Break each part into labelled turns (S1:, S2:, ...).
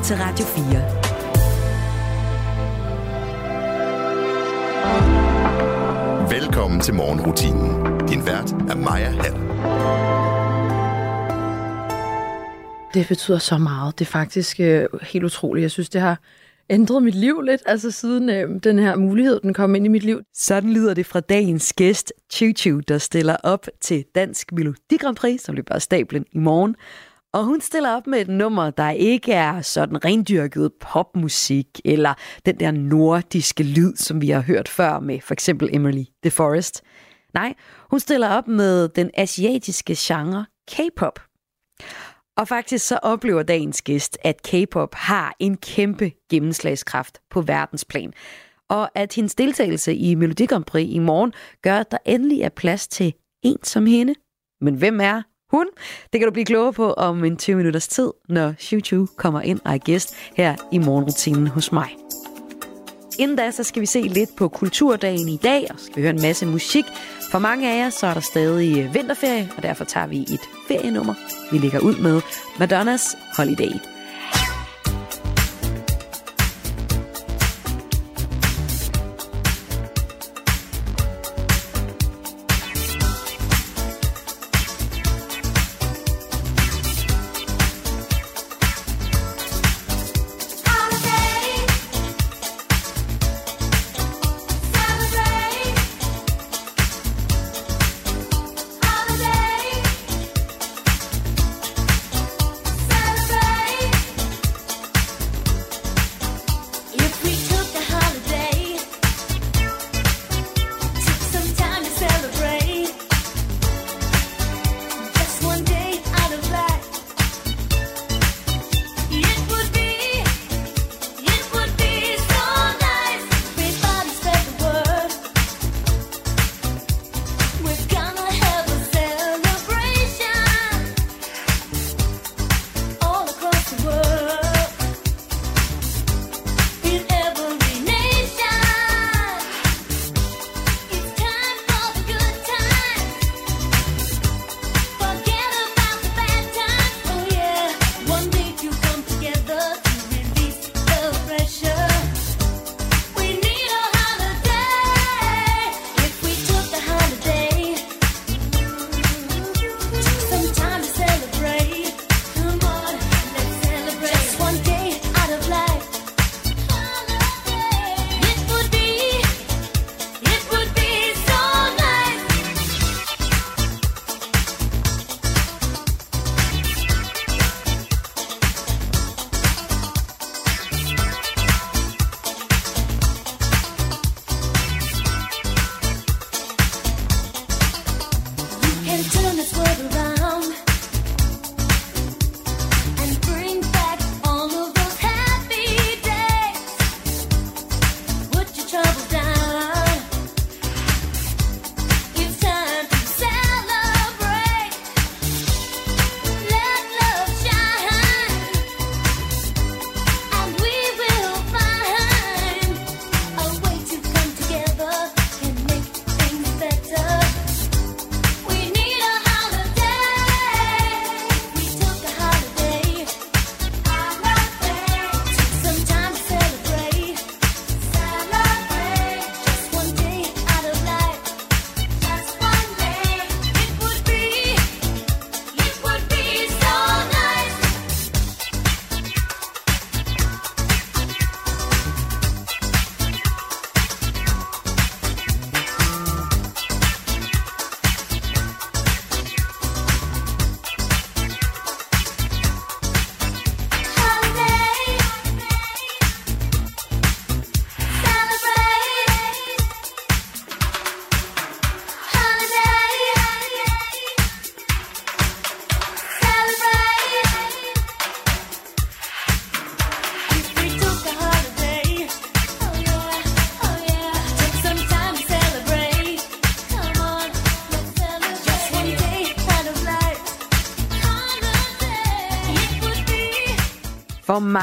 S1: lytter til Radio 4.
S2: Velkommen til morgenrutinen. Din vært er Maja Hall.
S3: Det betyder så meget. Det er faktisk øh, helt utroligt. Jeg synes, det har ændret mit liv lidt, altså siden øh, den her mulighed, den kom ind i mit liv.
S1: Sådan lyder det fra dagens gæst, Chu der stiller op til Dansk Melodi Grand Prix, som løber af stablen i morgen. Og hun stiller op med et nummer, der ikke er sådan rendyrket popmusik, eller den der nordiske lyd, som vi har hørt før med for eksempel Emily The Forest. Nej, hun stiller op med den asiatiske genre K-pop. Og faktisk så oplever dagens gæst, at K-pop har en kæmpe gennemslagskraft på verdensplan. Og at hendes deltagelse i Melodi Grand Prix i morgen gør, at der endelig er plads til en som hende. Men hvem er hun? Det kan du blive klogere på om en 20 minutters tid, når Shu kommer ind og er gæst her i morgenrutinen hos mig. Inden da, så skal vi se lidt på kulturdagen i dag, og skal vi høre en masse musik. For mange af jer, så er der stadig øh, vinterferie, og derfor tager vi et ferienummer. Vi ligger ud med Madonnas Holiday.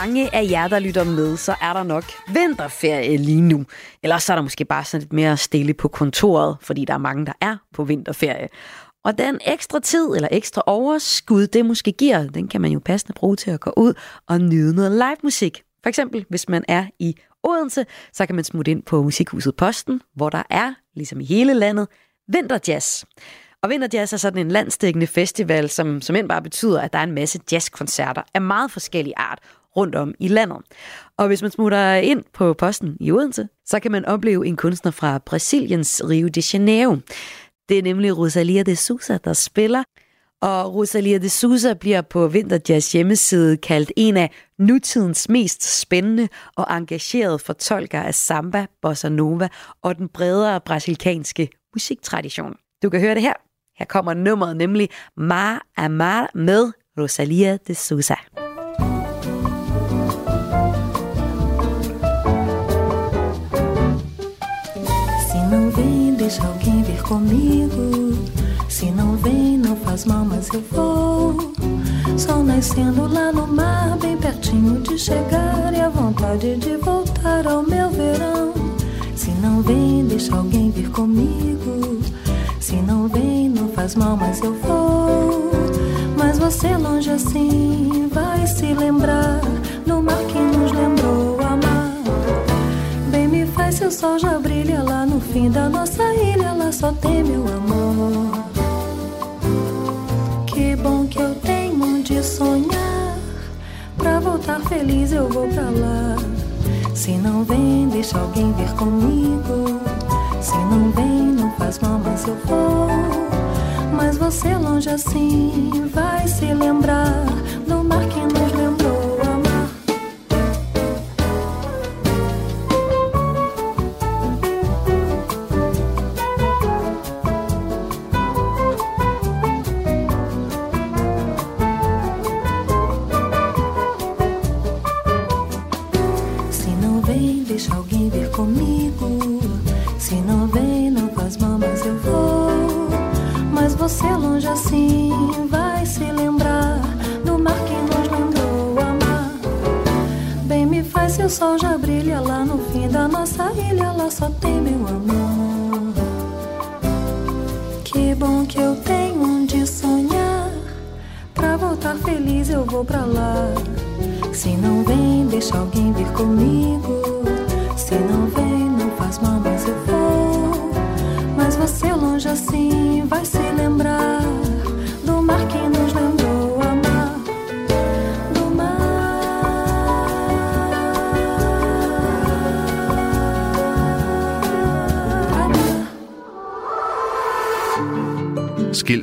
S1: Mange af jer, der lytter med, så er der nok vinterferie lige nu. Eller så er der måske bare sådan lidt mere stille på kontoret, fordi der er mange, der er på vinterferie.
S4: Og den ekstra tid eller ekstra overskud, det måske giver, den kan man jo passende bruge til at gå ud og nyde noget live musik. For eksempel, hvis man er i Odense, så kan man smutte ind på Musikhuset Posten, hvor der er, ligesom i hele landet, vinterjazz. Og Vinterjazz er sådan en landstækkende festival, som, som end bare betyder, at der er en masse jazzkoncerter af meget forskellig art rundt om i landet. Og hvis man smutter ind på posten i Odense, så kan man opleve en kunstner fra Brasiliens Rio de Janeiro. Det er nemlig Rosalia de Souza, der spiller. Og Rosalia de Souza bliver på Vinterjazz hjemmeside kaldt en af nutidens mest spændende og engagerede fortolkere af samba, bossa nova og den bredere brasilianske musiktradition. Du kan høre det her. Her kommer nummeret nemlig Mar Amar med Rosalia de Souza.
S5: Deixa alguém vir comigo. Se não vem, não faz mal, mas eu vou. Sol nascendo lá no mar, bem pertinho de chegar. E a vontade de voltar ao meu verão. Se não vem, deixa alguém vir comigo. Se não vem, não faz mal, mas eu vou. Mas você longe assim vai se lembrar do mar que nos lembrou. Bem me faz se o sol já brilha lá no fim da nossa ilha, lá só tem meu amor. Que bom que eu tenho onde sonhar. Pra voltar feliz eu vou pra lá. Se não vem, deixa alguém vir comigo. Se não vem, não faz mal, mas eu vou. Mas você longe assim vai se lembrar do mar que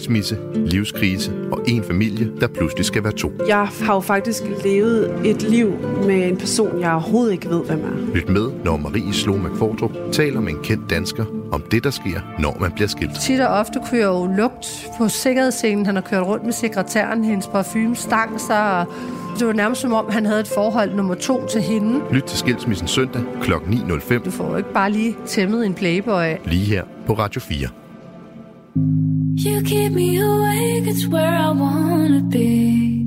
S2: Skilsmisse, livskrise og en familie, der pludselig skal være to.
S6: Jeg har jo faktisk levet et liv med en person, jeg overhovedet ikke ved, hvem er.
S2: Lyt med, når Marie Slomak Fortrup taler med en kendt dansker om det, der sker, når man bliver skilt.
S7: Tit og ofte kunne jeg jo lugt på sikkerhedsscenen. Han har kørt rundt med sekretæren, hendes parfume stang sig, og det var nærmest som om, han havde et forhold nummer to til hende.
S2: Lyt til Skilsmissen søndag kl. 9.05
S7: Du får jo ikke bare lige tæmmet en playboy.
S2: lige her på Radio 4.
S5: You keep me awake, it's where I wanna be.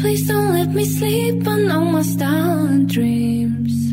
S5: Please don't let me sleep, I know my stolen dreams.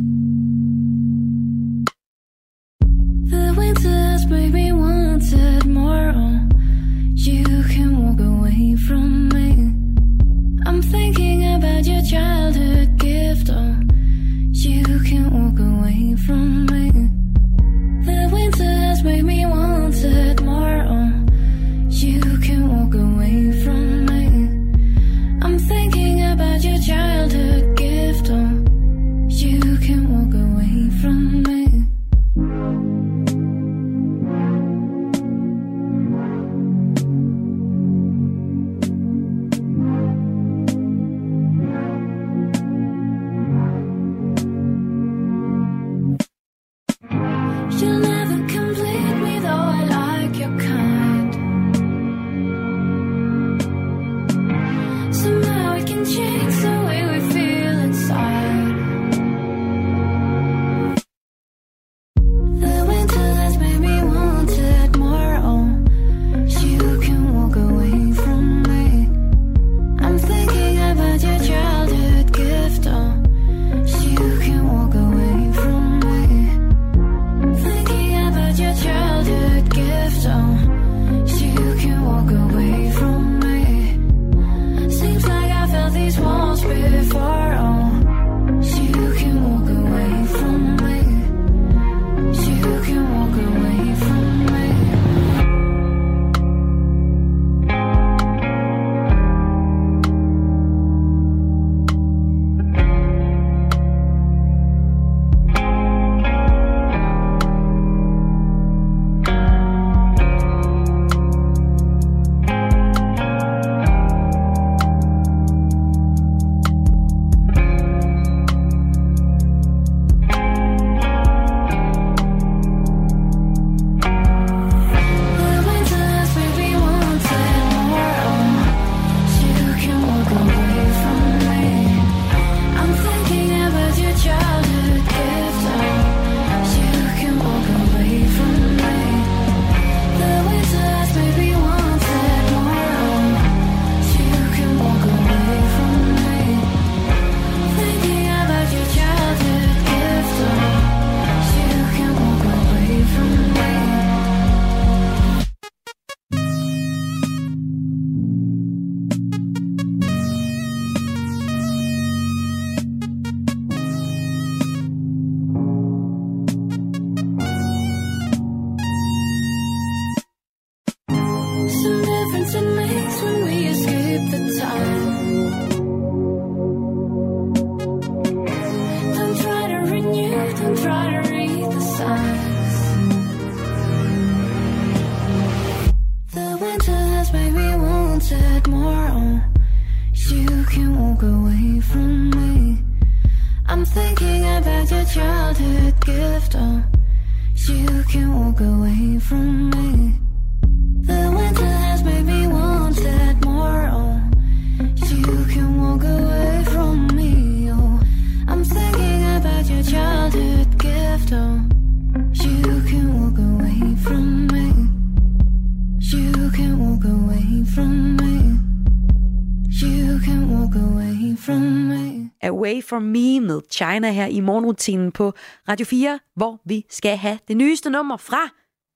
S5: for Me
S4: med China her i morgenrutinen på Radio 4, hvor vi skal have det nyeste nummer fra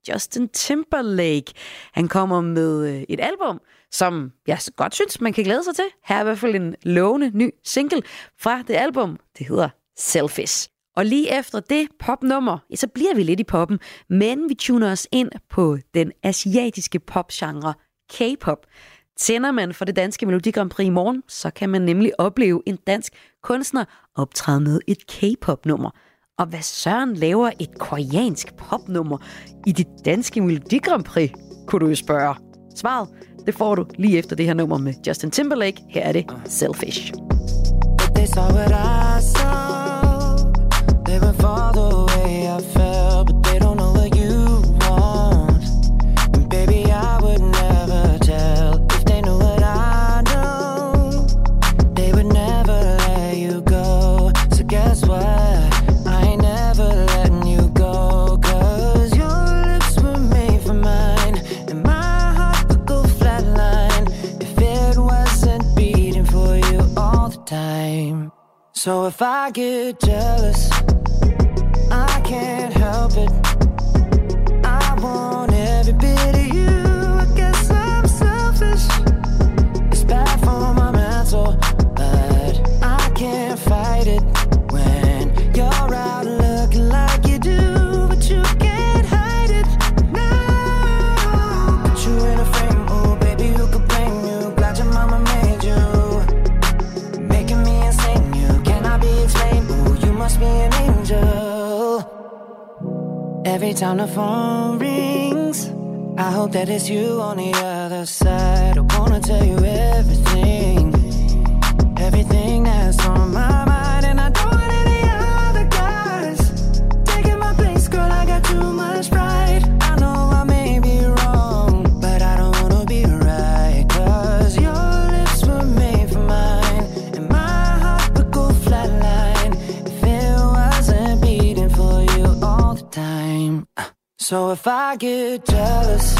S4: Justin Timberlake. Han kommer med øh, et album, som jeg godt synes, man kan glæde sig til. Her er i hvert fald en lovende ny single fra det album. Det hedder Selfish. Og lige efter det popnummer, så bliver vi lidt i poppen, men vi tuner os ind på den asiatiske popgenre K-pop. Tænder man for det danske Melodi Grand Prix i morgen, så kan man nemlig opleve en dansk kunstner optræde med et K-pop-nummer. Og hvad søren laver et koreansk popnummer i det danske Melodi Grand Prix, kunne du jo spørge. Svaret, det får du lige efter det her nummer med Justin Timberlake. Her er det Selfish.
S8: They saw what I saw. They were far the I. So if I get jealous, I can't help it. I want Every time the phone rings, I hope that it's you on the other side. I wanna tell you everything, everything that's on my So if I get jealous,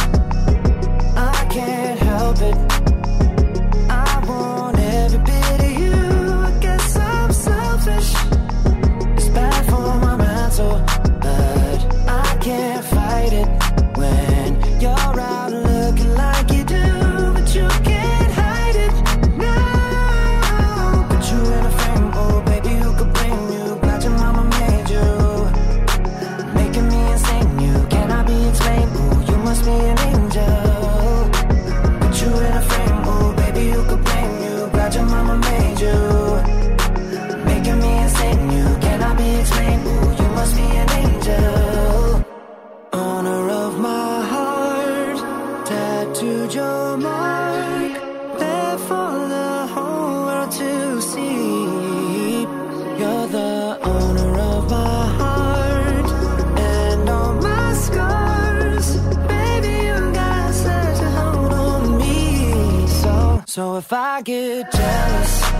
S8: I can't help it. I want every bit of you. I guess I'm selfish. It's bad for my mental. So if I get jealous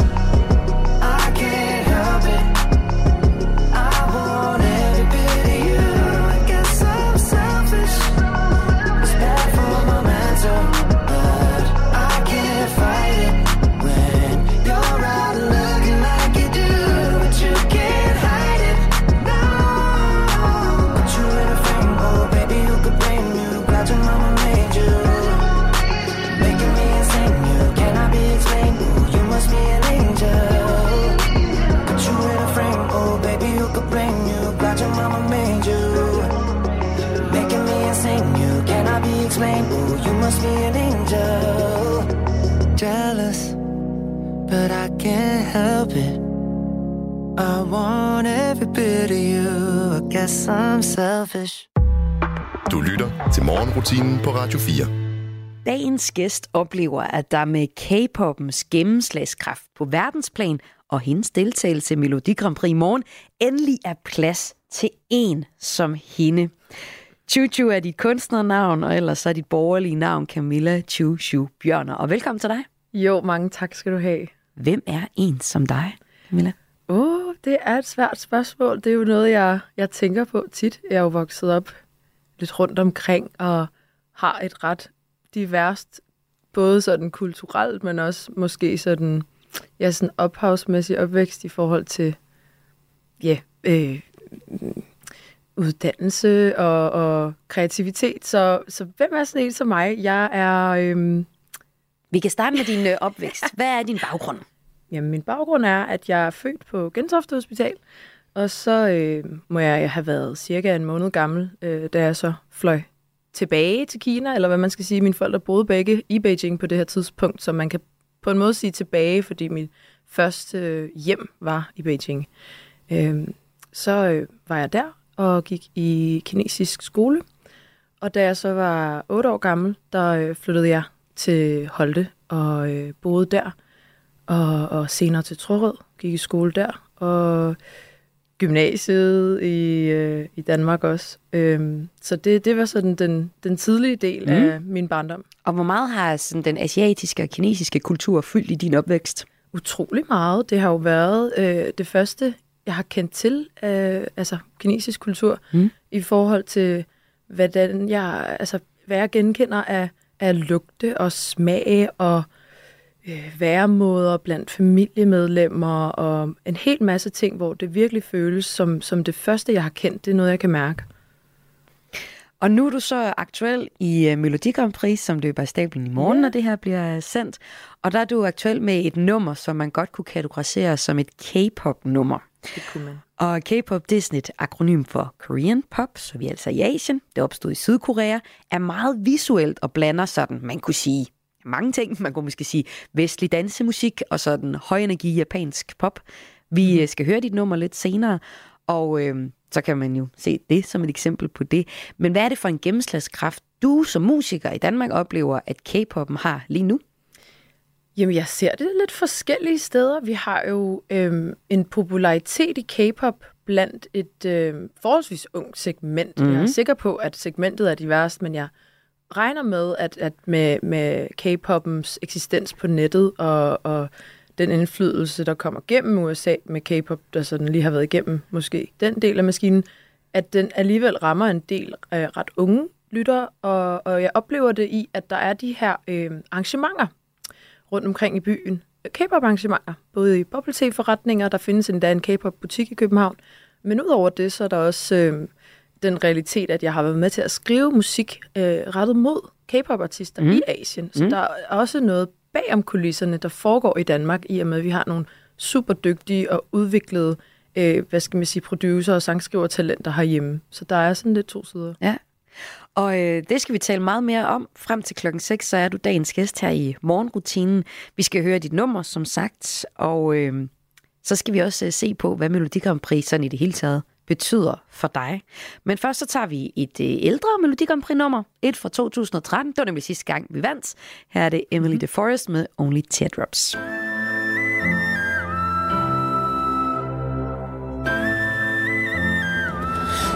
S8: bit of you. I guess I'm selfish.
S2: Du lytter til morgenrutinen på Radio 4.
S4: Dagens gæst oplever, at der med K-popens gennemslagskraft på verdensplan og hendes deltagelse i Melodi Grand Prix i morgen endelig er plads til en som hende. Chuchu er dit kunstnernavn, og ellers er dit borgerlige navn Camilla Chuchu Bjørner. Og velkommen til dig.
S3: Jo, mange tak skal du have.
S4: Hvem er en som dig, Camilla?
S3: Åh, oh, det er et svært spørgsmål. Det er jo noget, jeg, jeg tænker på tit. Jeg er jo vokset op lidt rundt omkring og har et ret diverst, både sådan kulturelt, men også måske sådan, ja, sådan ophavsmæssig opvækst i forhold til, ja, øh, uddannelse og, og kreativitet. Så, så hvem er sådan en som mig? Jeg er, øh,
S4: Vi kan starte med din øh, opvækst. Hvad er din baggrund?
S3: Jamen, min baggrund er, at jeg er født på Gentofte Hospital, og så øh, må jeg have været cirka en måned gammel, øh, da jeg så fløj tilbage til Kina, eller hvad man skal sige. Mine forældre boede begge i Beijing på det her tidspunkt, så man kan på en måde sige tilbage, fordi mit første øh, hjem var i Beijing. Øh, så øh, var jeg der og gik i kinesisk skole, og da jeg så var 8 år gammel, der øh, flyttede jeg til Holte og øh, boede der, og, og senere til Trorød, gik i skole der, og gymnasiet i, øh, i Danmark også. Øhm, så det, det var sådan den, den tidlige del mm. af min barndom.
S4: Og hvor meget har sådan, den asiatiske og kinesiske kultur fyldt i din opvækst?
S3: Utrolig meget. Det har jo været øh, det første, jeg har kendt til, øh, altså kinesisk kultur,
S4: Mm.
S3: i forhold til, hvordan jeg, altså, hvad jeg genkender af, af lugte og smag og øh, væremåder blandt familiemedlemmer og en hel masse ting, hvor det virkelig føles som, som det første, jeg har kendt. Det er noget, jeg kan mærke.
S4: Og nu er du så aktuel i uh, Melodi Grand Prix, som løber i stablen i morgen,
S3: Ja.
S4: når det her bliver sendt. Og der er du aktuel med et nummer, som man godt kunne kategorisere som et K-pop-nummer.
S3: Det kunne man.
S4: Og K-pop, det er sådan et akronym for Korean Pop, så vi er altså i Asien. Det opstod i Sydkorea, er meget visuelt og blander sådan, man kunne sige, mange ting. Man kunne måske sige vestlig dansemusik og sådan højenergi japansk pop. Vi mm. skal høre dit nummer lidt senere, og øh, så kan man jo se det som et eksempel på det. Men hvad er det for en gennemslagskraft, du som musiker i Danmark oplever, at K-poppen har lige nu?
S3: Jamen, jeg ser det lidt forskellige steder. Vi har jo øhm, en popularitet i K-pop blandt et øhm, forholdsvis ungt segment. Mm-hmm. Jeg er sikker på, at segmentet er diverst, men jeg regner med, at, at med, med K-poppens eksistens på nettet og, og den indflydelse, der kommer gennem USA med K-pop, der sådan lige har været igennem måske den del af maskinen, at den alligevel rammer en del øh, ret unge lyttere, og, og jeg oplever det i, at der er de her øh, arrangementer, rundt omkring i byen. K-pop-arrangementer, både i bubble forretninger der findes endda en K-pop-butik i København. Men udover det, så er der også øh, den realitet, at jeg har været med til at skrive musik øh, rettet mod K-pop-artister mm. i Asien. Så mm. der er også noget bag om kulisserne, der foregår i Danmark, i og med, at vi har nogle super dygtige og udviklede øh, hvad skal man sige, producer og sangskrivertalenter herhjemme. Så der er sådan lidt to sider.
S4: Ja. Og øh, det skal vi tale meget mere om. Frem til klokken 6, så er du dagens gæst her i morgenrutinen. Vi skal høre dit nummer, som sagt, og øh, så skal vi også øh, se på, hvad Melodi Grand Prix sådan i det hele taget betyder for dig. Men først så tager vi et øh, ældre Melodi Grand Prix nummer, et fra 2013. Det var nemlig sidste gang, vi vandt. Her er det Emily DeForest med Only Teardrops.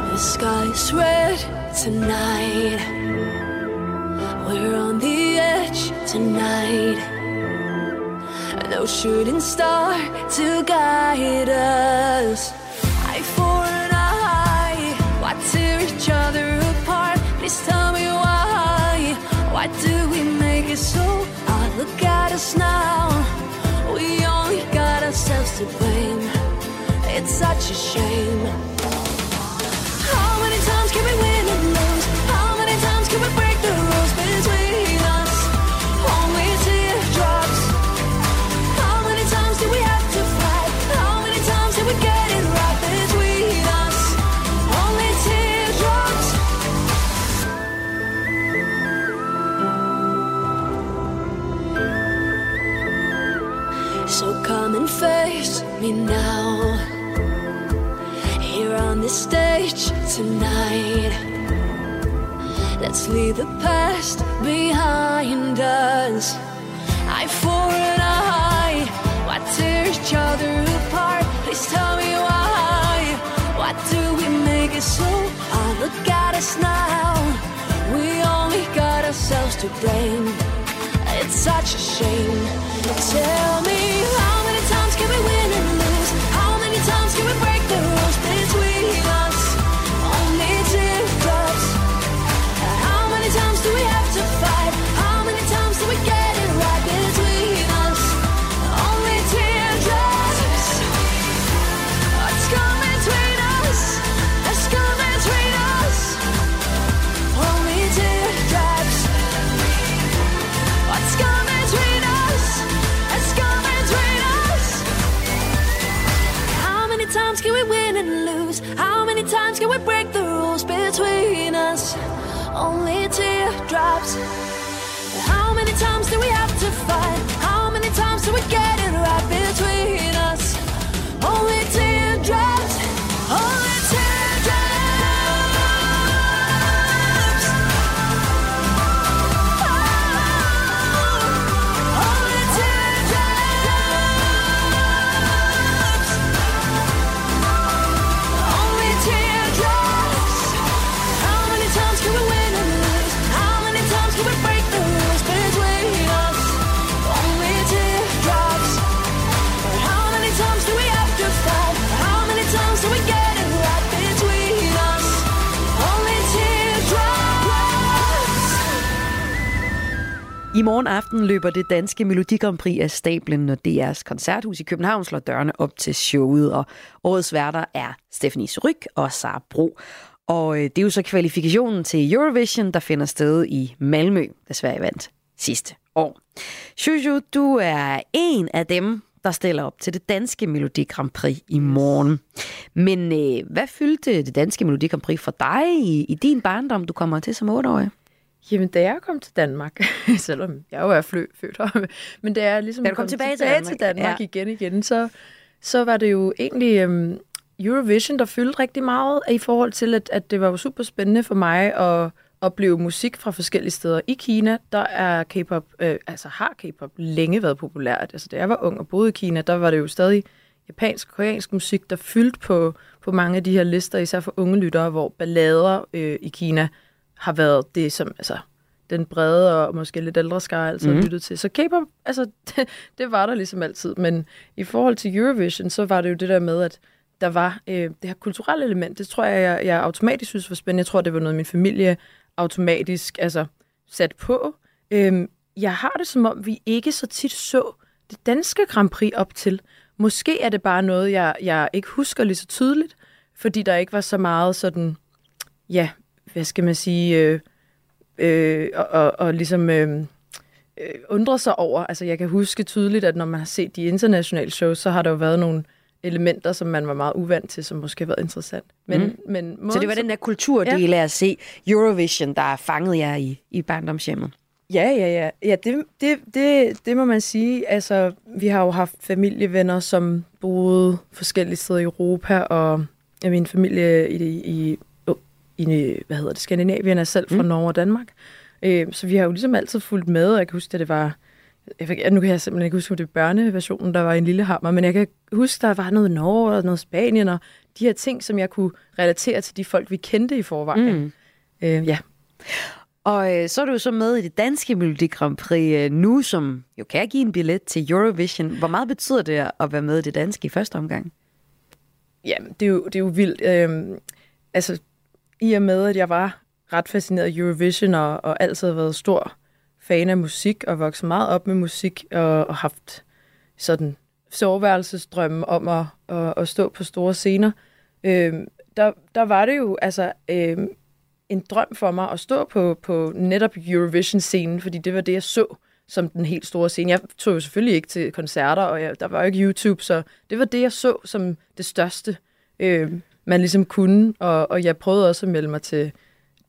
S1: The sky's red tonight. We're on the edge tonight. No shooting star to guide us. Do we make it so hard? Look at us now. We only got ourselves to blame. It's such a shame. How many times can we win me now. Here on this stage tonight. Let's leave the past behind us. I for an eye. Why tear each other apart? Please tell me why. Why do we make it so hard? Look at us now. We only got ourselves to blame. It's such a shame. Tell me teardrops. How many times do we have to fight?
S4: I morgen aften løber det danske Melodi Grand Prix af stablen, når DR's koncerthus i København slår dørene op til showet. Og årets værter er Stephanie Suryk og Sara Bro. Og øh, det er jo så kvalifikationen til Eurovision, der finder sted i Malmø, der Sverige vandt sidste år. Juju, du er en af dem, der stiller op til det danske Melodi Grand Prix i morgen. Men øh, hvad fyldte det danske Melodi Grand Prix for dig i, i din barndom, du kommer til som otteårig?
S3: Jamen, da jeg kom til Danmark, selvom jeg jo er flø, født her, men da jeg ligesom
S4: Da du kom tilbage til
S3: tilbage
S4: Danmark,
S3: til Danmark
S4: ja.
S3: igen igen, så, så var det jo egentlig øhm, Eurovision, der fyldte rigtig meget i forhold til, at, at det var jo super spændende for mig at opleve musik fra forskellige steder. I Kina, der er K-pop, øh, altså har K-pop længe været populært. Altså, da jeg var ung og boede i Kina, der var det jo stadig japansk og koreansk musik, der fyldte på, på mange af de her lister, især for unge lyttere, hvor ballader øh, i Kina har været det, som altså, den brede og måske lidt ældre skare altså mm. lyttet til. Så K-pop, altså, det, det var der ligesom altid. Men i forhold til Eurovision, så var det jo det der med, at der var øh, det her kulturelle element. Det tror jeg, jeg, jeg automatisk synes var spændende. Jeg tror, det var noget, min familie automatisk altså, sat på. Øhm, jeg har det som om, vi ikke så tit så det danske Grand Prix op til. Måske er det bare noget, jeg, jeg ikke husker lige så tydeligt, fordi der ikke var så meget sådan, ja, hvad skal man sige, øh, øh, og, og, og ligesom øh, øh, undre sig over. Altså jeg kan huske tydeligt, at når man har set de internationale shows, så har der jo været nogle elementer, som man var meget uvant til, som måske har været interessant. Men, mm. men måden,
S4: Så det var den der kulturdel af at se Eurovision, der er fanget jer i, i barndomshjemmet.
S3: Ja, ja, ja. Ja, det, det, det, det må man sige. Altså, vi har jo haft familievenner, som boede forskellige steder i Europa, og ja, min familie i, i, i hvad hedder det, Skandinavien er selv fra mm. Norge og Danmark. Øh, så vi har jo ligesom altid fulgt med, og jeg kan huske, at det var... Jeg, nu kan jeg simpelthen ikke huske, om det er børneversionen, der var en lille hammer, men jeg kan huske, der var noget Norge og noget Spanien, og de her ting, som jeg kunne relatere til de folk, vi kendte i forvejen.
S4: Mm.
S3: Øh, ja.
S4: Og øh, så er du jo så med i det danske Melodi Grand Prix øh, nu, som jo kan give en billet til Eurovision. Hvor meget betyder det at være med i det danske i første omgang?
S3: Jamen, det er jo, det er jo vildt. Øhm, altså, i og med, at jeg var ret fascineret af Eurovision, og, og altid har været stor fan af musik, og vokset meget op med musik, og, og haft sådan soveværelsesdrømme om at, at, at stå på store scener, øh, der, der var det jo altså øh, en drøm for mig at stå på, på netop Eurovision-scenen, fordi det var det, jeg så som den helt store scene. Jeg tog jo selvfølgelig ikke til koncerter, og jeg, der var jo ikke YouTube, så det var det, jeg så som det største, øh, man ligesom kunne. Og, og jeg prøvede også at melde mig til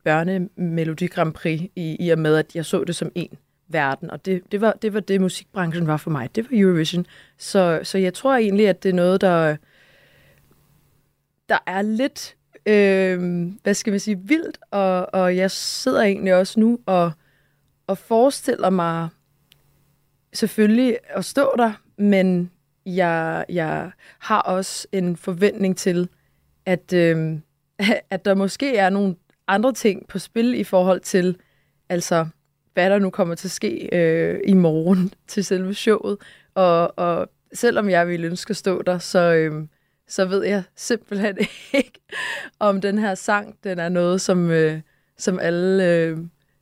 S3: børnemelodi Grand Prix, i, i og med, at jeg så det som en verden, og det, det, var, det var det, musikbranchen var for mig. Det var Eurovision. Så, så jeg tror egentlig, at det er noget, der, der er lidt, øh, hvad skal man sige, vildt, og, og jeg sidder egentlig også nu og, og forestiller mig selvfølgelig at stå der, men jeg, jeg har også en forventning til, at, øh, at der måske er nogle andre ting på spil i forhold til, altså, hvad der nu kommer til at ske øh, i morgen til selve showet. Og, og selvom jeg ville ønske at stå der, så, øh, så ved jeg simpelthen ikke, om den her sang, den er noget, som, øh, som alle... Øh,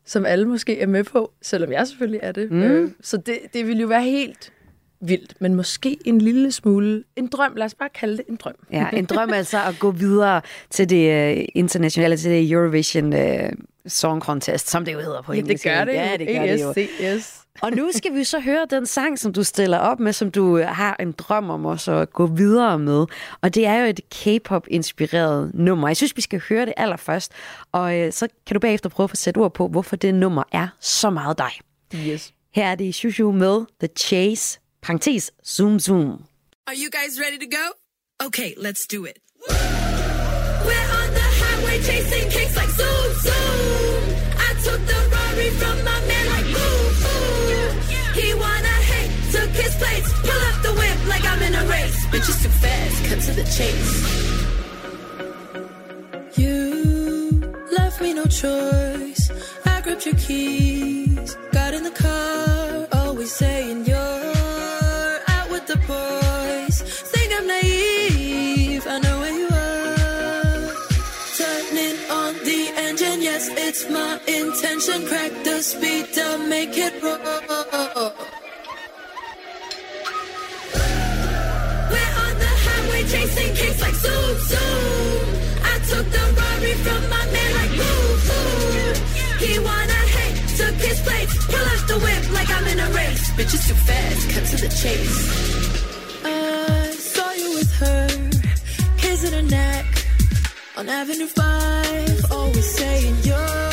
S3: som alle måske er med på, selvom jeg selvfølgelig er det.
S4: Mm.
S3: Øh, så det, det ville jo være helt vildt, men måske en lille smule en drøm. Lad os bare kalde det en drøm.
S4: Ja, en drøm altså at gå videre til det uh, internationale, til det Eurovision uh, Song Contest, som det jo hedder på
S3: Ja, det gør det
S4: Ja, det gør det jo.
S3: Yes.
S4: Og nu skal vi så høre den sang, som du stiller op med, som du øh, har en drøm om også at gå videre med. Og det er jo et K-pop-inspireret nummer. Jeg synes, vi skal høre det allerførst. Og øh, så kan du bagefter prøve at få sætte ord på, hvorfor det nummer er så meget dig.
S3: Yes.
S4: Her er det Shushu med The Chase, parentes, zoom zoom.
S9: Are you guys ready to go? Okay, let's do it. We're on the highway chasing kicks like zoom, zoom. I took the Rari from my man like boom, boom. He wanna hate, took his place, pull up the whip like I'm in a race. Bitches too fast, cut to the chase. You left me no choice. I gripped your keys, got in the car, always saying it's my intention. Crack the speed to make it roll. We're on the highway chasing kicks like zoom, zoom. I took the Rari from my man like boom, boom. He wanna hate, took his place, pull up the whip like I'm in a race. Bitches too fast, cut to the chase. I saw you with her, kissing her neck on Avenue 5, always saying you're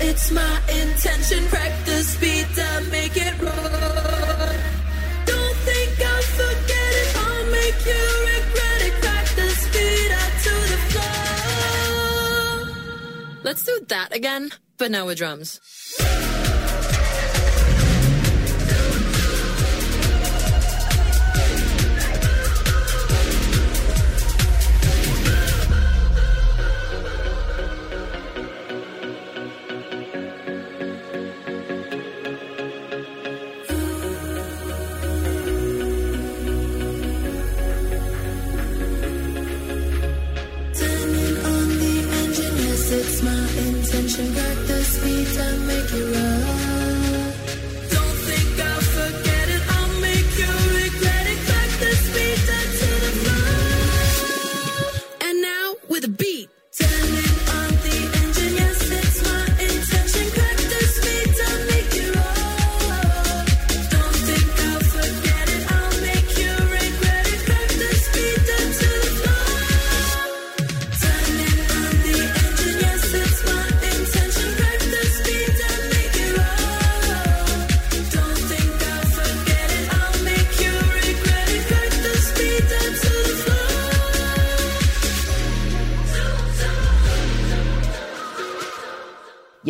S9: it's my intention. Crack the speed to make it roll. Don't think I'll forget it. I'll make you regret it. Crack the speed up to the floor. Let's do that again, but now with drums.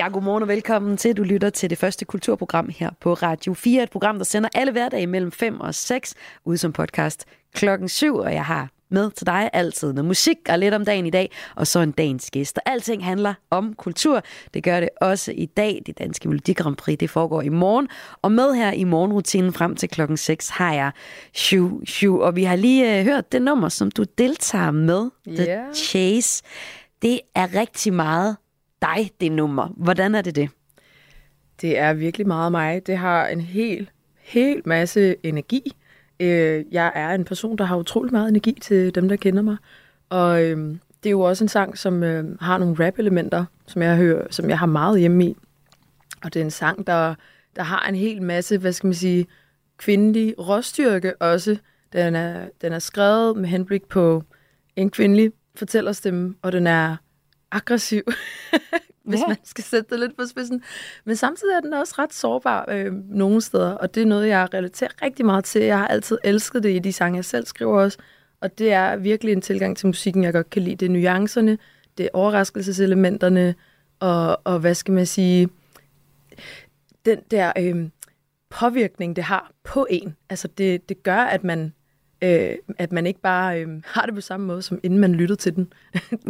S4: Ja, godmorgen og velkommen til. Du lytter til det første kulturprogram her på Radio 4. Et program, der sender alle hverdage mellem 5 og 6 ud som podcast klokken 7. Og jeg har med til dig altid noget musik og lidt om dagen i dag, og så en dagens gæst. Og alting handler om kultur. Det gør det også i dag. Det danske Melodi Grand Prix, det foregår i morgen. Og med her i morgenrutinen frem til klokken 6 har jeg Shu Shu. Og vi har lige øh, hørt det nummer, som du deltager med. The
S3: Ja.
S4: Chase. Det er rigtig meget dig, det nummer. Hvordan er det det?
S3: Det er virkelig meget mig. Det har en hel, hel masse energi. Øh, jeg er en person, der har utrolig meget energi til dem, der kender mig. Og øh, det er jo også en sang, som øh, har nogle rap-elementer, som jeg, hører, som jeg har meget hjemme i. Og det er en sang, der, der har en hel masse, hvad skal man sige, kvindelig råstyrke også. Den er, den er skrevet med henblik på en kvindelig fortællerstemme, og den er aggressiv, hvis
S4: Ja.
S3: man skal sætte det lidt på spidsen. Men samtidig er den også ret sårbar øh, nogle steder, og det er noget, jeg relaterer rigtig meget til. Jeg har altid elsket det i de sange, jeg selv skriver også, og det er virkelig en tilgang til musikken, jeg godt kan lide. Det er nuancerne, det er overraskelseselementerne, og, og hvad skal man sige, den der øh, påvirkning, det har på en. Altså det, det gør, at man, øh, at man ikke bare øh, har det på samme måde, som inden man lyttede til den.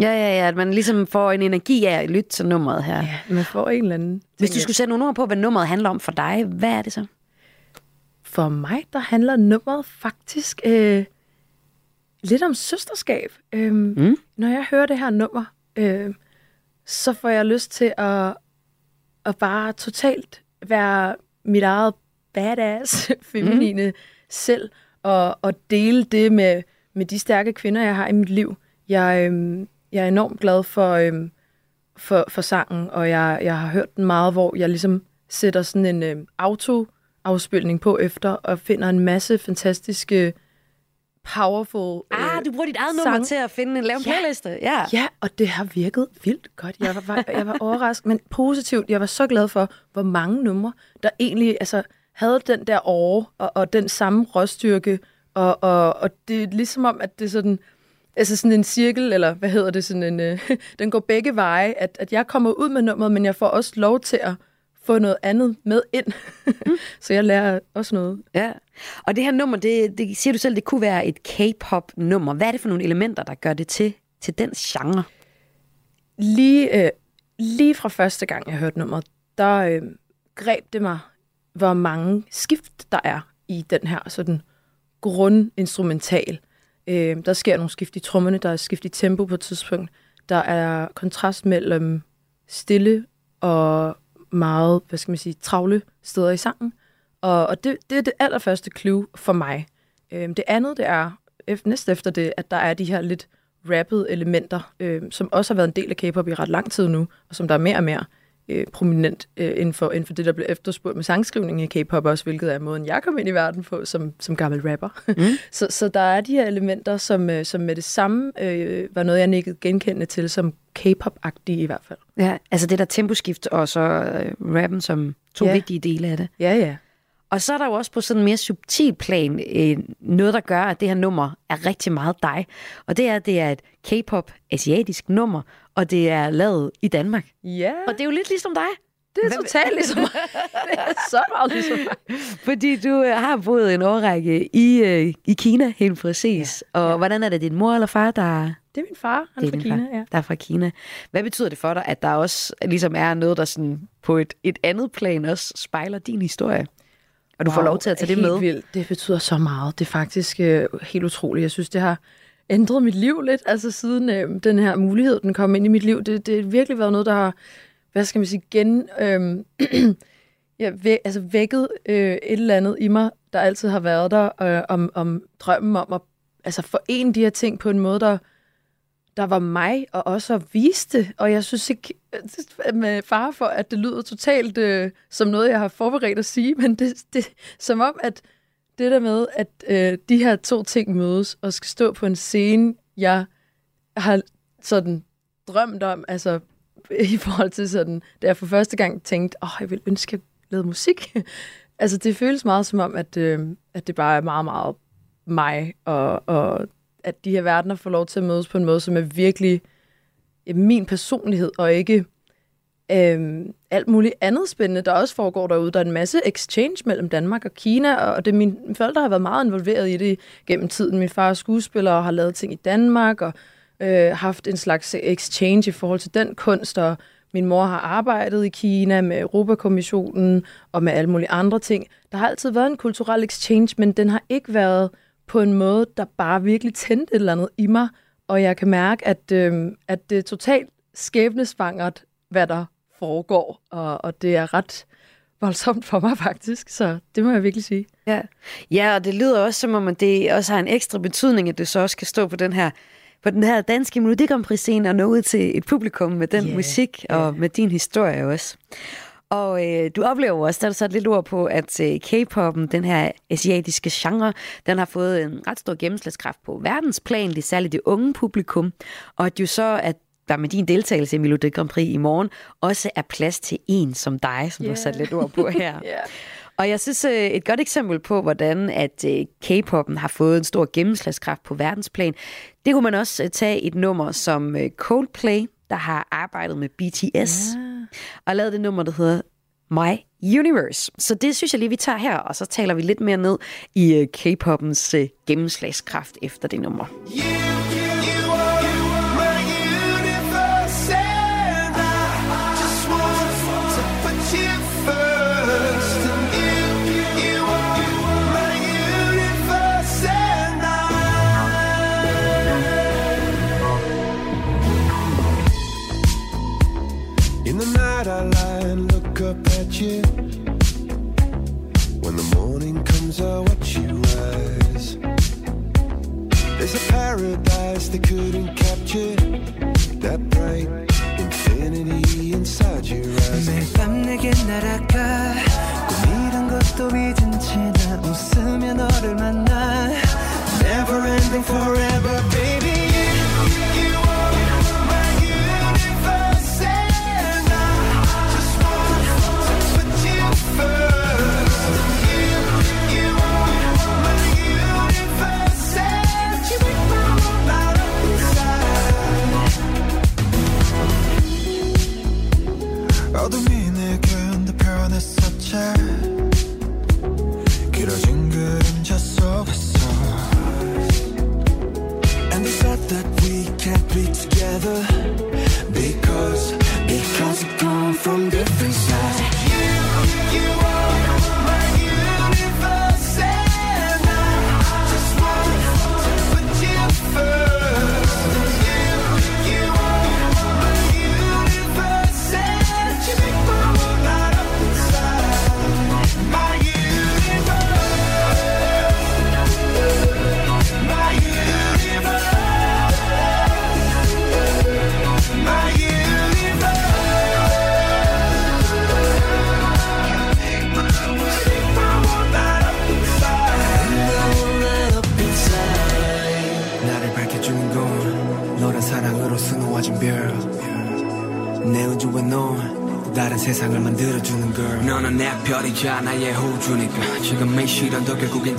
S4: Ja, ja, ja, at man ligesom får en energi af at lytte til nummeret her.
S3: Ja, man får en eller anden...
S4: Hvis du skulle sætte nogle ord på, hvad nummeret handler om for dig, hvad er det så?
S3: For mig, der handler nummeret faktisk øh, lidt om søsterskab. Øh, mm. Når jeg hører det her nummer, øh, så får jeg lyst til at, at bare totalt være mit eget badass, feminine mm. selv, og, og dele det med, med de stærke kvinder, jeg har i mit liv. Jeg, øh, jeg er enormt glad for, øh, for, for sangen, og jeg, jeg har hørt den meget, hvor jeg ligesom sætter sådan en øh, auto-afspilning på efter, og finder en masse fantastiske, powerful
S4: Ah, du bruger dit eget
S3: sang.
S4: nummer til at finde en lave
S3: Ja.
S4: playliste. Ja.
S3: Ja, og det har virket vildt godt. Jeg var, var, jeg var overrasket, men positivt. Jeg var så glad for, hvor mange numre, der egentlig altså, havde den der åre og, og den samme råstyrke. Og, og, og det er ligesom om, at det er sådan, altså sådan en cirkel, eller hvad hedder det, sådan en, øh, den går begge veje. At, at jeg kommer ud med nummeret, men jeg får også lov til at få noget andet med ind. så jeg lærer også noget.
S4: ja. Og det her nummer, det, det siger du selv, det kunne være et K-pop-nummer. Hvad er det for nogle elementer, der gør det til, til den genre?
S3: lige, øh, lige fra første gang, jeg hørte nummeret, der øh, greb det mig, hvor mange skift der er i den her sådan grundinstrumental. Øh, der sker nogle skift i trommerne, der er skift i tempo på et tidspunkt. Der er kontrast mellem stille og meget, hvad skal man sige, travle steder i sangen. Og, og det, det er det allerførste clue for mig. Øh, det andet, det er, efter, næst efter det, at der er de her lidt rappede elementer, øh, som også har været en del af K-pop i ret lang tid nu, og som der er mere og mere øh, prominent øh, inden, for, inden for det, der bliver efterspurgt med sangskrivning i K-pop også, hvilket er måden, jeg kom ind i verden på som, som gammel rapper. Mm. så, så der er de her elementer, som, øh, som med det samme øh, var noget, jeg nikkede genkendende til som K-pop-agtige i hvert fald.
S4: Ja, altså det der temposkift og så øh, rappen som to
S3: Ja.
S4: vigtige dele af det.
S3: Ja, ja.
S4: Og så er der jo også på sådan en mere subtil plan øh, noget, der gør, at det her nummer er rigtig meget dig. Og det er, at det er et K-pop asiatisk nummer, og det er lavet i Danmark.
S3: Ja,
S4: Og det er jo lidt ligesom dig.
S3: det er
S4: Hvem-
S3: totalt ligesom mig. det er så meget ligesom mig.
S4: Fordi du øh, har boet en årrække i, øh, i Kina, helt præcis. Ja, og
S3: ja.
S4: hvordan er det, din mor eller far, der,
S3: Det er min far, han er fra Kina.
S4: far,
S3: Ja.
S4: der er fra Kina? Hvad betyder det for dig, at der også ligesom er noget, der sådan på et, et andet plan også spejler din historie? Og du wow, får lov til at tage det med.
S3: Vildt. Det betyder så meget. Det er faktisk øh, helt utroligt. Jeg synes, det har ændret mit liv lidt, altså siden øh, den her mulighed, den kom ind i mit liv. Det, det har virkelig været noget, der har, hvad skal man sige, gen... Øh, ja, væ, altså vækket øh, et eller andet i mig, der altid har været der, øh, om, om drømmen om at altså forene de her ting på en måde, der, der var mig, og også og viste. Og jeg synes ikke, øh, med far for, at det lyder totalt øh, som noget, jeg har forberedt at sige, men det, det som om, at det der med, at øh, de her to ting mødes, og skal stå på en scene, jeg har sådan drømt om, altså i forhold til sådan, da jeg for første gang tænkte, åh, jeg vil ønske, at jeg lavede musik. altså det føles meget som om, at, øh, at det bare er meget, meget mig, og, og at de her verdener får lov til at mødes på en måde, som er virkelig øh, min personlighed, og ikke øhm, alt muligt andet spændende, der også foregår derude. Der er en masse exchange mellem Danmark og Kina, og det mine forældre har været meget involveret i det gennem tiden. Min far er skuespiller og har lavet ting i Danmark, og øh, haft en slags exchange i forhold til den kunst, og min mor har arbejdet i Kina med Europakommissionen og med alle mulige andre ting. Der har altid været en kulturel exchange, men den har ikke været på en måde, der bare virkelig tændte et eller andet i mig, og jeg kan mærke, at, øh, at det er totalt skæbnesvangert, hvad der foregår, og, og det er ret voldsomt for mig faktisk, så det må jeg virkelig sige.
S4: Ja. ja, og det lyder også som om, at det også har en ekstra betydning, at det så også skal stå på den her på den her danske Melodi Grand Prix scene og nå ud til et publikum med den yeah, musik og
S3: ja.
S4: med din historie også. Og øh, du oplever også, der er sat lidt ord på, at øh, K-poppen, den her asiatiske genre, den har fået en ret stor gennemslagskraft på verdensplan, det er særligt det unge publikum, og at jo så, at der med din deltagelse i Melodi Grand Prix i morgen, også er plads til en som dig, som yeah. du har sat lidt ord på her.
S3: Yeah.
S4: Og jeg synes, øh, et godt eksempel på, hvordan at øh, K-poppen har fået en stor gennemslagskraft på verdensplan, det kunne man også øh, tage et nummer som Coldplay, der har arbejdet med BTS,
S3: Ja
S4: og lavet det nummer, der hedder My Universe. Så det synes jeg lige, vi tager her, og så taler vi lidt mere ned i øh, K-poppens øh, gennemslagskraft efter det nummer.
S10: Yeah. There's a paradise they couldn't capture. That bright infinity inside your eyes.
S8: 매일 밤 내게 날아가 꿈이란 것도 잊은 채 나 웃으며 너를 만나 Never ending forever baby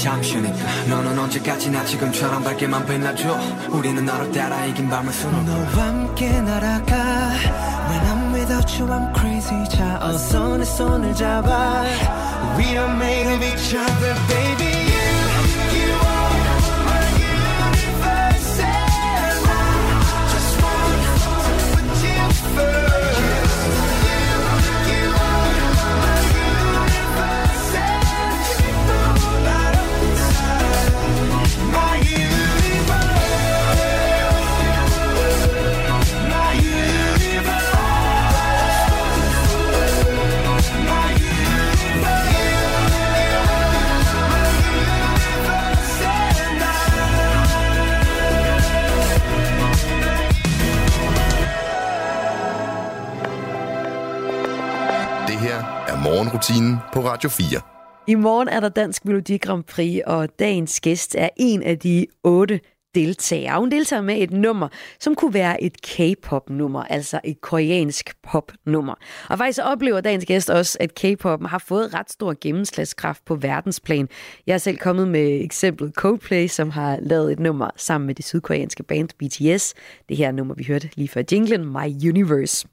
S8: 잠시니까 너는 언제까지나 지금처럼 밝게만 빛나줘. 우리는 너를 따라 이긴 밤을 수놓고. 너와 함께 날아가. When I'm without you I'm crazy. 자 어서 내 손을 잡아. We are made of each other baby
S2: på Radio 4.
S4: I morgen er der Dansk Melodi Grand Prix, og dagens gæst er en af de otte deltagere. Hun deltager med et nummer, som kunne være et K-pop-nummer, altså et koreansk pop-nummer. Og faktisk oplever dagens gæst også, at K-poppen har fået ret stor gennemslagskraft på verdensplan. Jeg er selv kommet med eksemplet Coldplay, som har lavet et nummer sammen med det sydkoreanske band BTS. Det her nummer, vi hørte lige før jinglen, My Universe.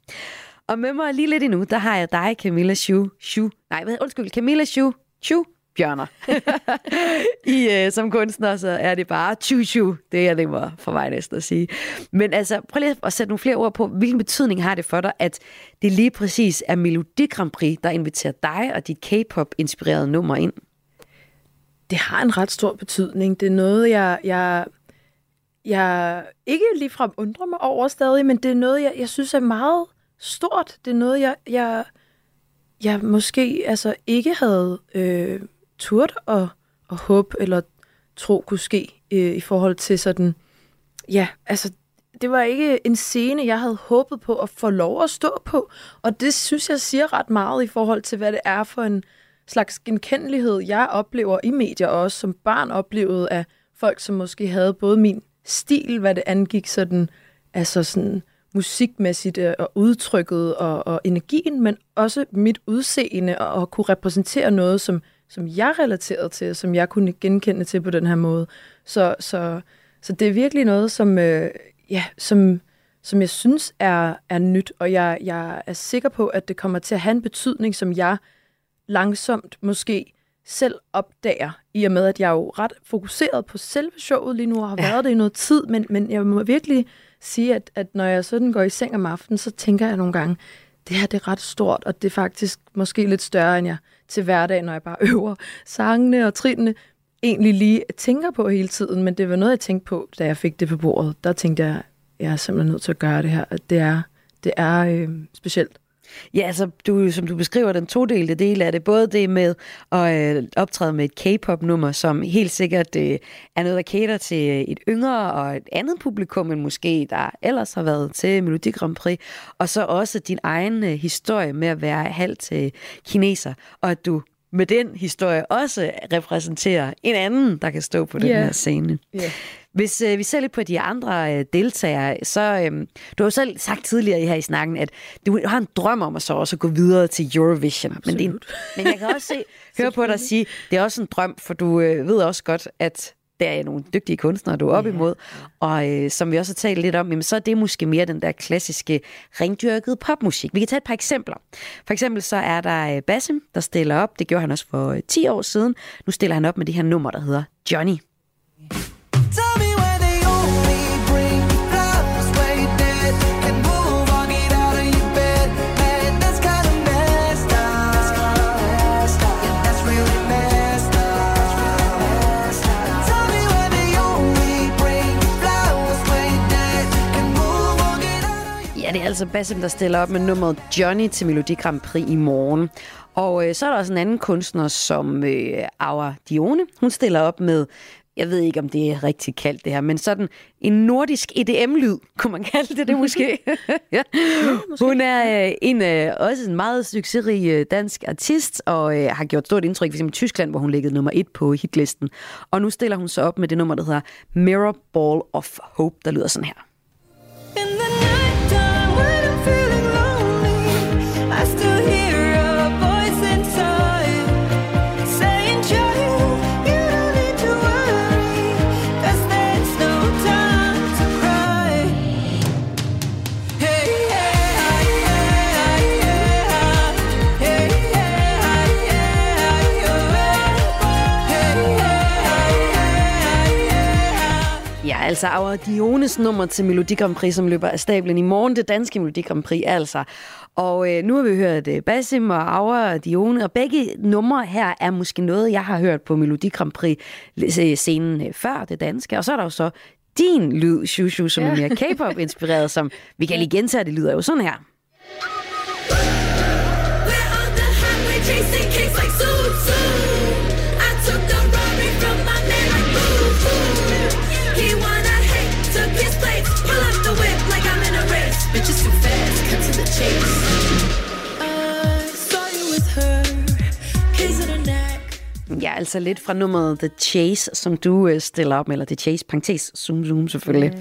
S4: Og med mig lige lidt endnu, der har jeg dig, Camilla Shu. Shu nej, hvad, undskyld, Camilla Shu. Shu Bjørner. I, øh, som kunstner, så er det bare chu chu. Det er nemmere for mig næsten at sige. Men altså, prøv lige at sætte nogle flere ord på, hvilken betydning har det for dig, at det lige præcis er Melodi Grand Prix, der inviterer dig og dit K-pop-inspirerede nummer ind?
S3: Det har en ret stor betydning. Det er noget, jeg, jeg, jeg ikke ligefrem undrer mig over stadig, men det er noget, jeg, jeg synes er meget stort. Det er noget, jeg, jeg, jeg måske altså ikke havde øh, turt at, at håb eller tro kunne ske øh, i forhold til sådan, ja, altså det var ikke en scene, jeg havde håbet på at få lov at stå på. Og det synes jeg siger ret meget i forhold til, hvad det er for en slags genkendelighed, jeg oplever i medier, og også som barn oplevede af folk, som måske havde både min stil, hvad det angik sådan, altså sådan musikmæssigt øh, og udtrykket og, og energien, men også mit udseende og, og kunne repræsentere noget, som, som jeg relaterede til, som jeg kunne genkende til på den her måde. Så, så, så det er virkelig noget, som, øh, ja, som, som jeg synes er, er nyt, og jeg, jeg er sikker på, at det kommer til at have en betydning, som jeg langsomt måske selv opdager, i og med, at jeg er jo ret fokuseret på selve showet lige nu, og har ja. været det i noget tid, men, men jeg må virkelig sige, at, at når jeg sådan går i seng om aftenen, så tænker jeg nogle gange, det her det er ret stort, og det er faktisk måske lidt større, end jeg til hverdag, når jeg bare øver sangene og trinene, egentlig lige tænker på hele tiden, men det var noget, jeg tænkte på, da jeg fik det på bordet. Der tænkte jeg, jeg er simpelthen nødt til at gøre det her. At det er, det er øh, specielt.
S4: Ja, altså, du, som du beskriver den todelte del af det, både det med at øh, optræde med et K-pop-nummer, som helt sikkert øh, er noget, der cater til et yngre og et andet publikum, end måske der ellers har været til Melodi Grand Prix, og så også din egen øh, historie med at være halvt øh, kineser, og at du med den historie også repræsenterer en anden, der kan stå på den
S3: Ja.
S4: her scene.
S3: Yeah.
S4: Hvis øh, vi ser lidt på de andre øh, deltagere, så øh, du har jo selv sagt tidligere her i snakken, at du har en drøm om at så også gå videre til Eurovision. Men, det er, en- men jeg kan også se, høre på dig sige, det er også en drøm, for du øh, ved også godt, at der er nogle dygtige kunstnere, du er op imod. Og øh, som vi også har talt lidt om, jamen, så er det måske mere den der klassiske ringdyrkede popmusik. Vi kan tage et par eksempler. For eksempel så er der øh, Basim, der stiller op. Det gjorde han også for øh, 10 år siden. Nu stiller han op med det her nummer, der hedder Johnny. Altså Basim, der stiller op med nummeret Johnny til Melodi Grand Prix i morgen. Og øh, så er der også en anden kunstner, som øh, Aura Dione. Hun stiller op med, jeg ved ikke, om det er rigtig kaldt det her, men sådan en nordisk EDM-lyd, kunne man kalde det det måske. ja. Hun er øh, en, øh, også en meget succesrig øh, dansk artist, og har gjort stort indtryk, f.eks. i Tyskland, hvor hun ligger nummer et på hitlisten. Og nu stiller hun så op med det nummer, der hedder Mirror Ball of Hope, der lyder sådan her. Altså Aura Diones nummer til Melodi Grand Prix, som løber af stablen i morgen. Det danske Melodi Grand Prix, altså. Og øh, nu har vi hørt øh, Basim og Aura Dione, og begge numre her er måske noget, jeg har hørt på Melodi Grand Prix-scenen øh, før, det danske. Og så er der jo så din lyd, Shushu, som er mere K-pop-inspireret, som vi kan lige gentage, det lyder jo sådan her.
S9: We're on the highway chasing kicks like
S4: altså lidt fra nummeret The Chase, som du øh, stiller op med, eller The Chase, parentes, zoom, zoom selvfølgelig.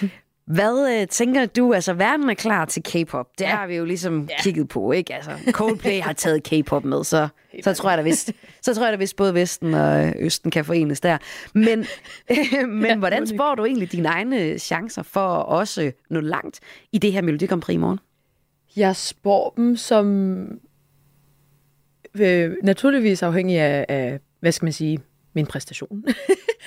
S4: Mm. Hvad øh, tænker du? Altså, verden er klar til K-pop. Det har vi jo ligesom ja. kigget på, ikke? Altså, Coldplay har taget K-pop med, så, så tror jeg da vist, så tror jeg da vist både Vesten og øh, Østen kan forenes der. Men, øh, men ja, hvordan spår du egentlig dine egne chancer for at også nå langt i det her Melodi Grand Prix i morgen?
S3: Jeg spår dem som øh, naturligvis afhængig af, af, hvad skal man sige, min præstation.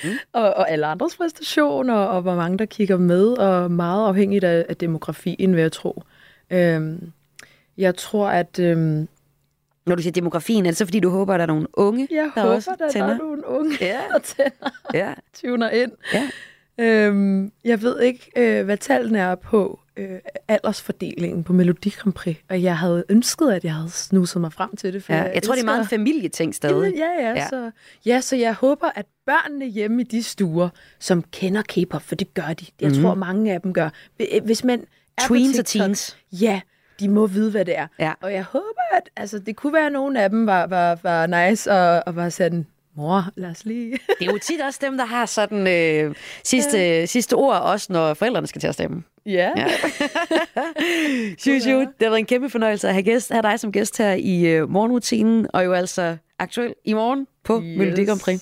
S3: mm. og, og alle andres præstation, og, hvor mange der kigger med, og meget afhængigt af, af demografien, vil jeg tro. Øhm, jeg tror, at... Øhm,
S4: Når du siger demografien, er det så fordi, du håber, at der er nogle unge,
S3: jeg
S4: der
S3: håber,
S4: også
S3: at der
S4: tænder?
S3: er nogle unge,
S4: Ja.
S3: der tænder
S4: Ja.
S3: tuner ind.
S4: Ja.
S3: Øhm, jeg ved ikke, øh, hvad tallene er på øh, aldersfordelingen på Melodi Grand Prix, og jeg havde ønsket, at jeg havde snuset mig frem til det. For
S4: Ja, jeg tror, det er meget en familieting stadig.
S3: Ja, ja,
S4: Ja.
S3: Så, ja, så jeg håber, at børnene hjemme i de stuer, som kender K-pop, for det gør de. Jeg mm. tror, mange af dem gør. Hvi- Hvis man er
S4: Tweens og teens.
S3: Ja, de må vide, hvad det er.
S4: Ja.
S3: Og jeg håber, at altså, det kunne være, at nogle af dem var, var, var nice og, og var sådan, mor, lad os lige...
S4: Det er jo tit også dem, der har sådan øh, sidste, sidste ord, også når forældrene skal til at stemme.
S3: ja.
S4: Ja. Juju, det har været en kæmpe fornøjelse at have, gæst, have dig som gæst her i øh, morgenrutinen, og jo altså aktuel i morgen på yes. Melodi Grand Prix.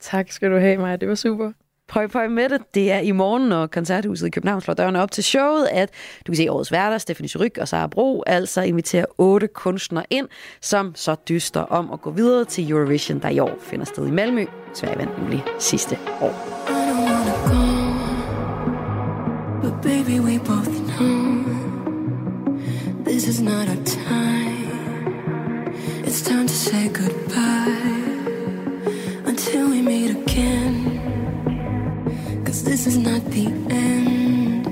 S3: Tak skal du have, Maja. Det var super.
S4: Pøj, pøj med det. Det er i morgen, når Koncerthuset i København slår dørene op til showet, at du kan se årets værter, Stephanie Suryk og Sara Bro, altså inviterer otte kunstnere ind, som så dyster om at gå videre til Eurovision, der i år finder sted i Malmø. Sverige vandt nemlig sidste år.
S1: Baby, we both know this is not our time. It's time to say goodbye until we meet again. Cause this is not the end.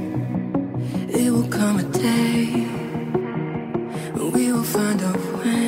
S1: It will come a day we will find a way.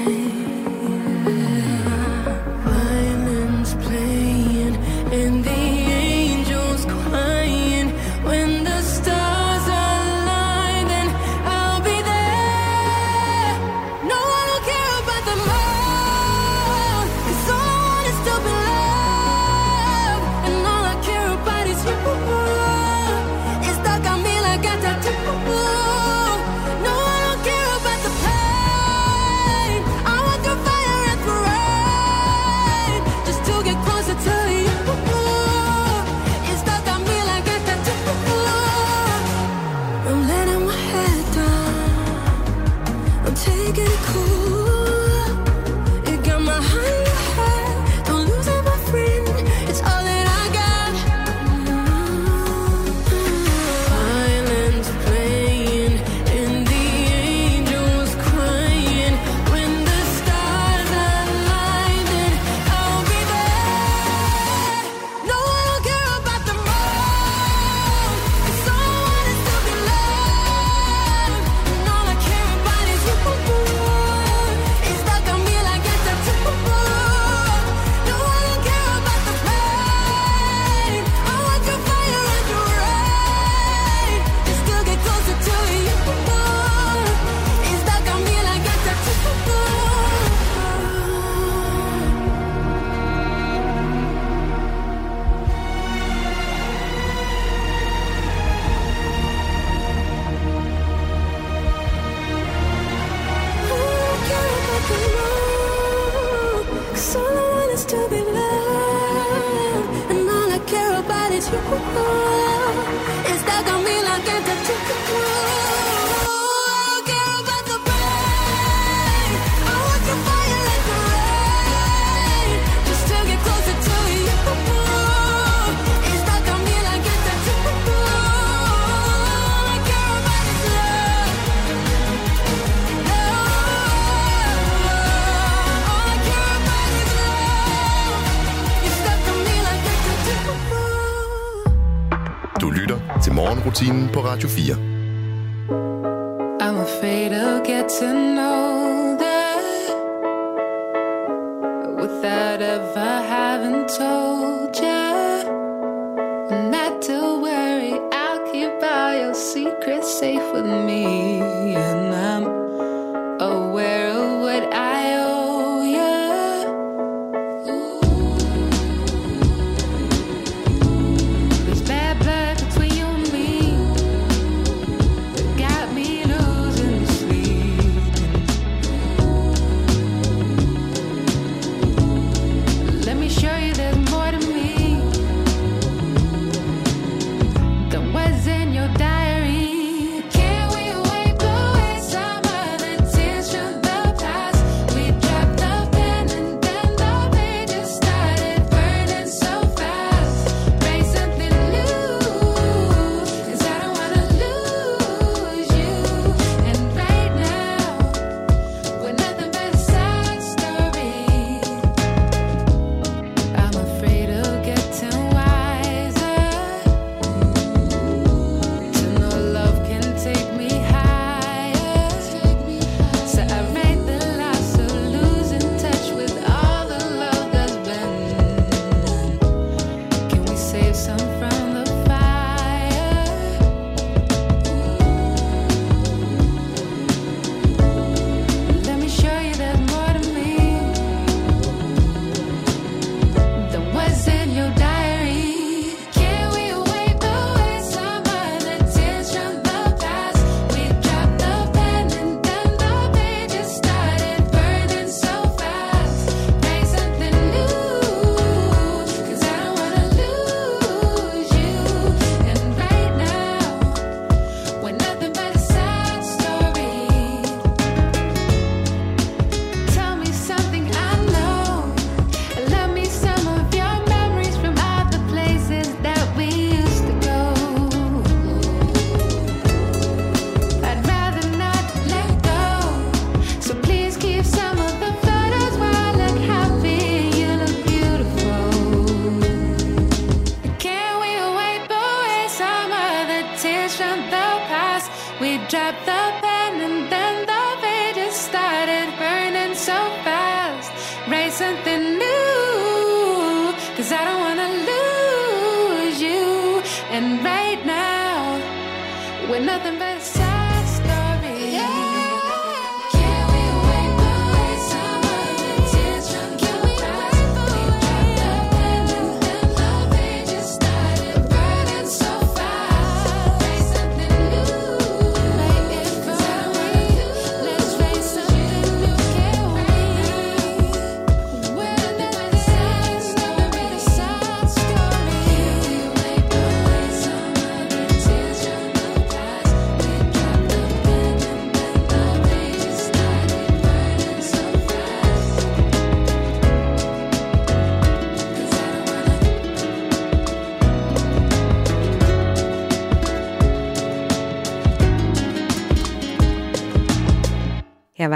S2: På Radio 4.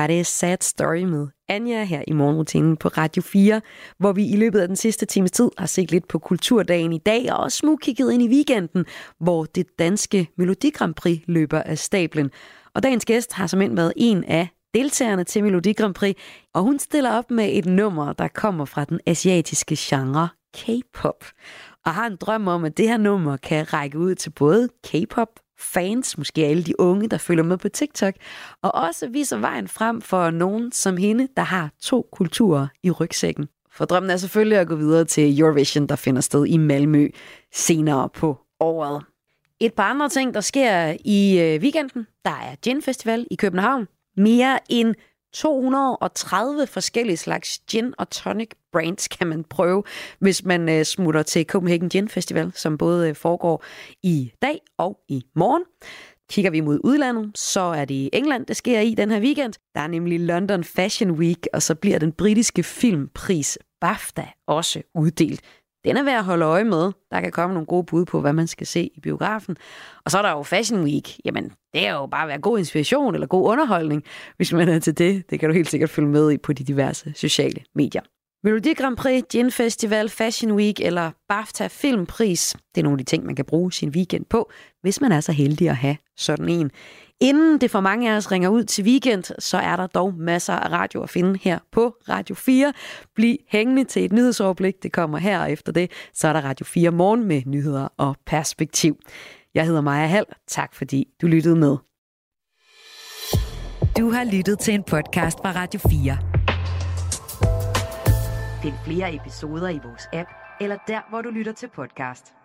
S4: det Sad Story med Anja her i morgenrutinen på Radio 4, hvor vi i løbet af den sidste times tid har set lidt på kulturdagen i dag, og også smugkigget ind i weekenden, hvor det danske Melodi Grand Prix løber af stablen. Og dagens gæst har som end været en af deltagerne til Melodi Grand Prix, og hun stiller op med et nummer, der kommer fra den asiatiske genre K-pop. Og har en drøm om, at det her nummer kan række ud til både K-pop fans, måske alle de unge, der følger med på TikTok, og også viser vejen frem for nogen som hende, der har to kulturer i rygsækken. For drømmen er selvfølgelig at gå videre til Eurovision, der finder sted i Malmø senere på året. Et par andre ting, der sker i øh, weekenden. Der er Gin Festival i København. Mere end 230 forskellige slags gin og tonic brands kan man prøve, hvis man øh, smutter til Copenhagen Gin Festival, som både øh, foregår i dag og i morgen. Kigger vi mod udlandet, så er det i England, det sker i den her weekend. Der er nemlig London Fashion Week, og så bliver den britiske filmpris BAFTA også uddelt. Den er værd at holde øje med. Der kan komme nogle gode bud på, hvad man skal se i biografen. Og så er der jo Fashion Week. Jamen, det er jo bare at være god inspiration eller god underholdning, hvis man er til det. Det kan du helt sikkert følge med i på de diverse sociale medier. Melodi Grand Prix, Gin Festival, Fashion Week eller BAFTA Filmpris. Det er nogle af de ting, man kan bruge sin weekend på, hvis man er så heldig at have sådan en. Inden det for mange af os ringer ud til weekend, så er der dog masser af radio at finde her på Radio 4. Bliv hængende til et nyhedsoverblik. Det kommer her, og efter det, så er der Radio 4 morgen med nyheder og perspektiv. Jeg hedder Maja Hall. Tak fordi du lyttede med.
S11: Du har lyttet til en podcast fra Radio 4.
S4: Find flere episoder i vores app, eller der, hvor du lytter til podcast.